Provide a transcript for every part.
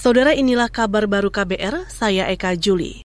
Saudara inilah kabar baru KBR, saya Eka Juli.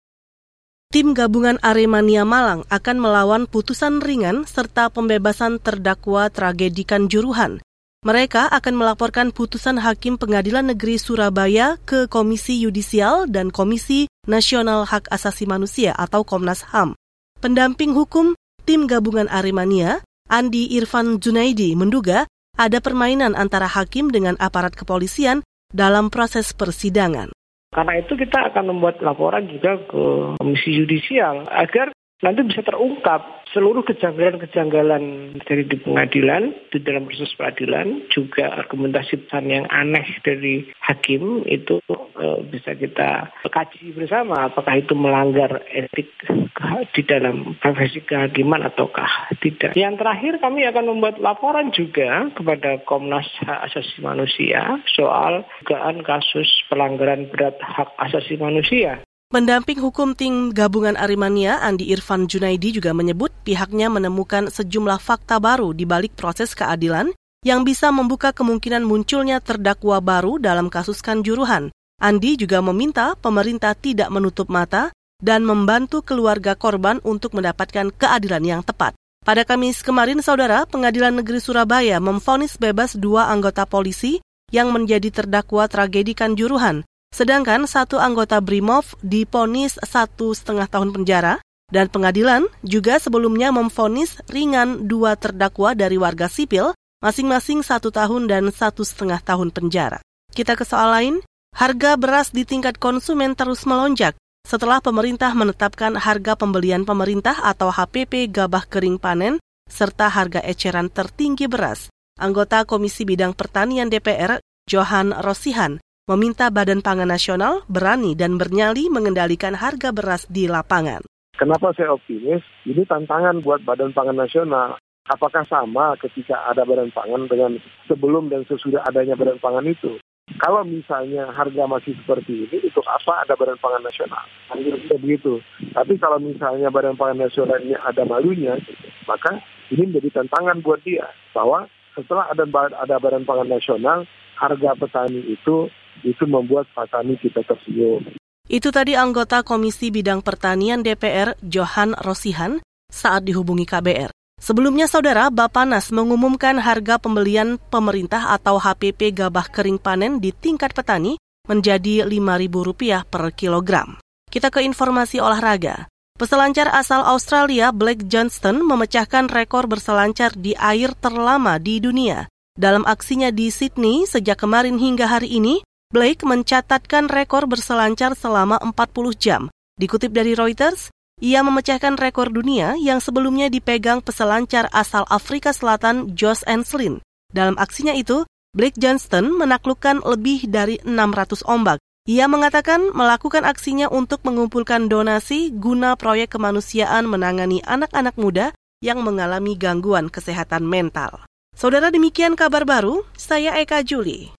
Tim gabungan Aremania Malang akan melawan putusan ringan serta pembebasan terdakwa tragedikan Juruhan. Mereka akan melaporkan putusan Hakim Pengadilan Negeri Surabaya ke Komisi Yudisial dan Komisi Nasional Hak Asasi Manusia atau Komnas HAM. Pendamping hukum tim gabungan Aremania, Andi Irfan Junaidi, menduga ada permainan antara hakim dengan aparat kepolisian dalam proses persidangan. Karena itu kita akan membuat laporan juga ke Komisi Yudisial agar nanti bisa terungkap seluruh kejanggalan-kejanggalan dari di pengadilan, di dalam proses peradilan, juga argumentasi pesan yang aneh dari hakim itu e, bisa kita kaji bersama apakah itu melanggar etik di dalam profesi kehakiman ataukah tidak. Yang terakhir kami akan membuat laporan juga kepada Komnas Hak Asasi Manusia soal dugaan kasus pelanggaran berat hak asasi manusia. Pendamping hukum tim gabungan Arimania, Andi Irfan Junaidi juga menyebut pihaknya menemukan sejumlah fakta baru di balik proses keadilan yang bisa membuka kemungkinan munculnya terdakwa baru dalam kasus Kanjuruhan. Andi juga meminta pemerintah tidak menutup mata dan membantu keluarga korban untuk mendapatkan keadilan yang tepat. Pada Kamis kemarin, Saudara, Pengadilan Negeri Surabaya memfonis bebas dua anggota polisi yang menjadi terdakwa tragedi Kanjuruhan Sedangkan satu anggota Brimov diponis satu setengah tahun penjara dan pengadilan juga sebelumnya memfonis ringan dua terdakwa dari warga sipil masing-masing satu tahun dan satu setengah tahun penjara. Kita ke soal lain, harga beras di tingkat konsumen terus melonjak setelah pemerintah menetapkan harga pembelian pemerintah atau HPP gabah kering panen serta harga eceran tertinggi beras. Anggota Komisi Bidang Pertanian DPR, Johan Rosihan, meminta Badan Pangan Nasional berani dan bernyali mengendalikan harga beras di lapangan. Kenapa saya optimis? Ini tantangan buat Badan Pangan Nasional. Apakah sama ketika ada Badan Pangan dengan sebelum dan sesudah adanya Badan Pangan itu? Kalau misalnya harga masih seperti ini, untuk apa ada Badan Pangan Nasional? Tidak begitu. Tapi kalau misalnya Badan Pangan Nasional ini ada malunya, maka ini menjadi tantangan buat dia. Bahwa setelah ada, ada Badan Pangan Nasional, harga petani itu itu membuat petani kita tersenyum. Itu tadi anggota Komisi Bidang Pertanian DPR Johan Rosihan saat dihubungi KBR. Sebelumnya saudara, Bapanas mengumumkan harga pembelian pemerintah atau HPP gabah kering panen di tingkat petani menjadi Rp5.000 per kilogram. Kita ke informasi olahraga. Peselancar asal Australia Blake Johnston memecahkan rekor berselancar di air terlama di dunia. Dalam aksinya di Sydney sejak kemarin hingga hari ini, Blake mencatatkan rekor berselancar selama 40 jam. Dikutip dari Reuters, ia memecahkan rekor dunia yang sebelumnya dipegang peselancar asal Afrika Selatan Josh Enslin. Dalam aksinya itu, Blake Johnston menaklukkan lebih dari 600 ombak. Ia mengatakan melakukan aksinya untuk mengumpulkan donasi guna proyek kemanusiaan menangani anak-anak muda yang mengalami gangguan kesehatan mental. Saudara demikian kabar baru, saya Eka Juli.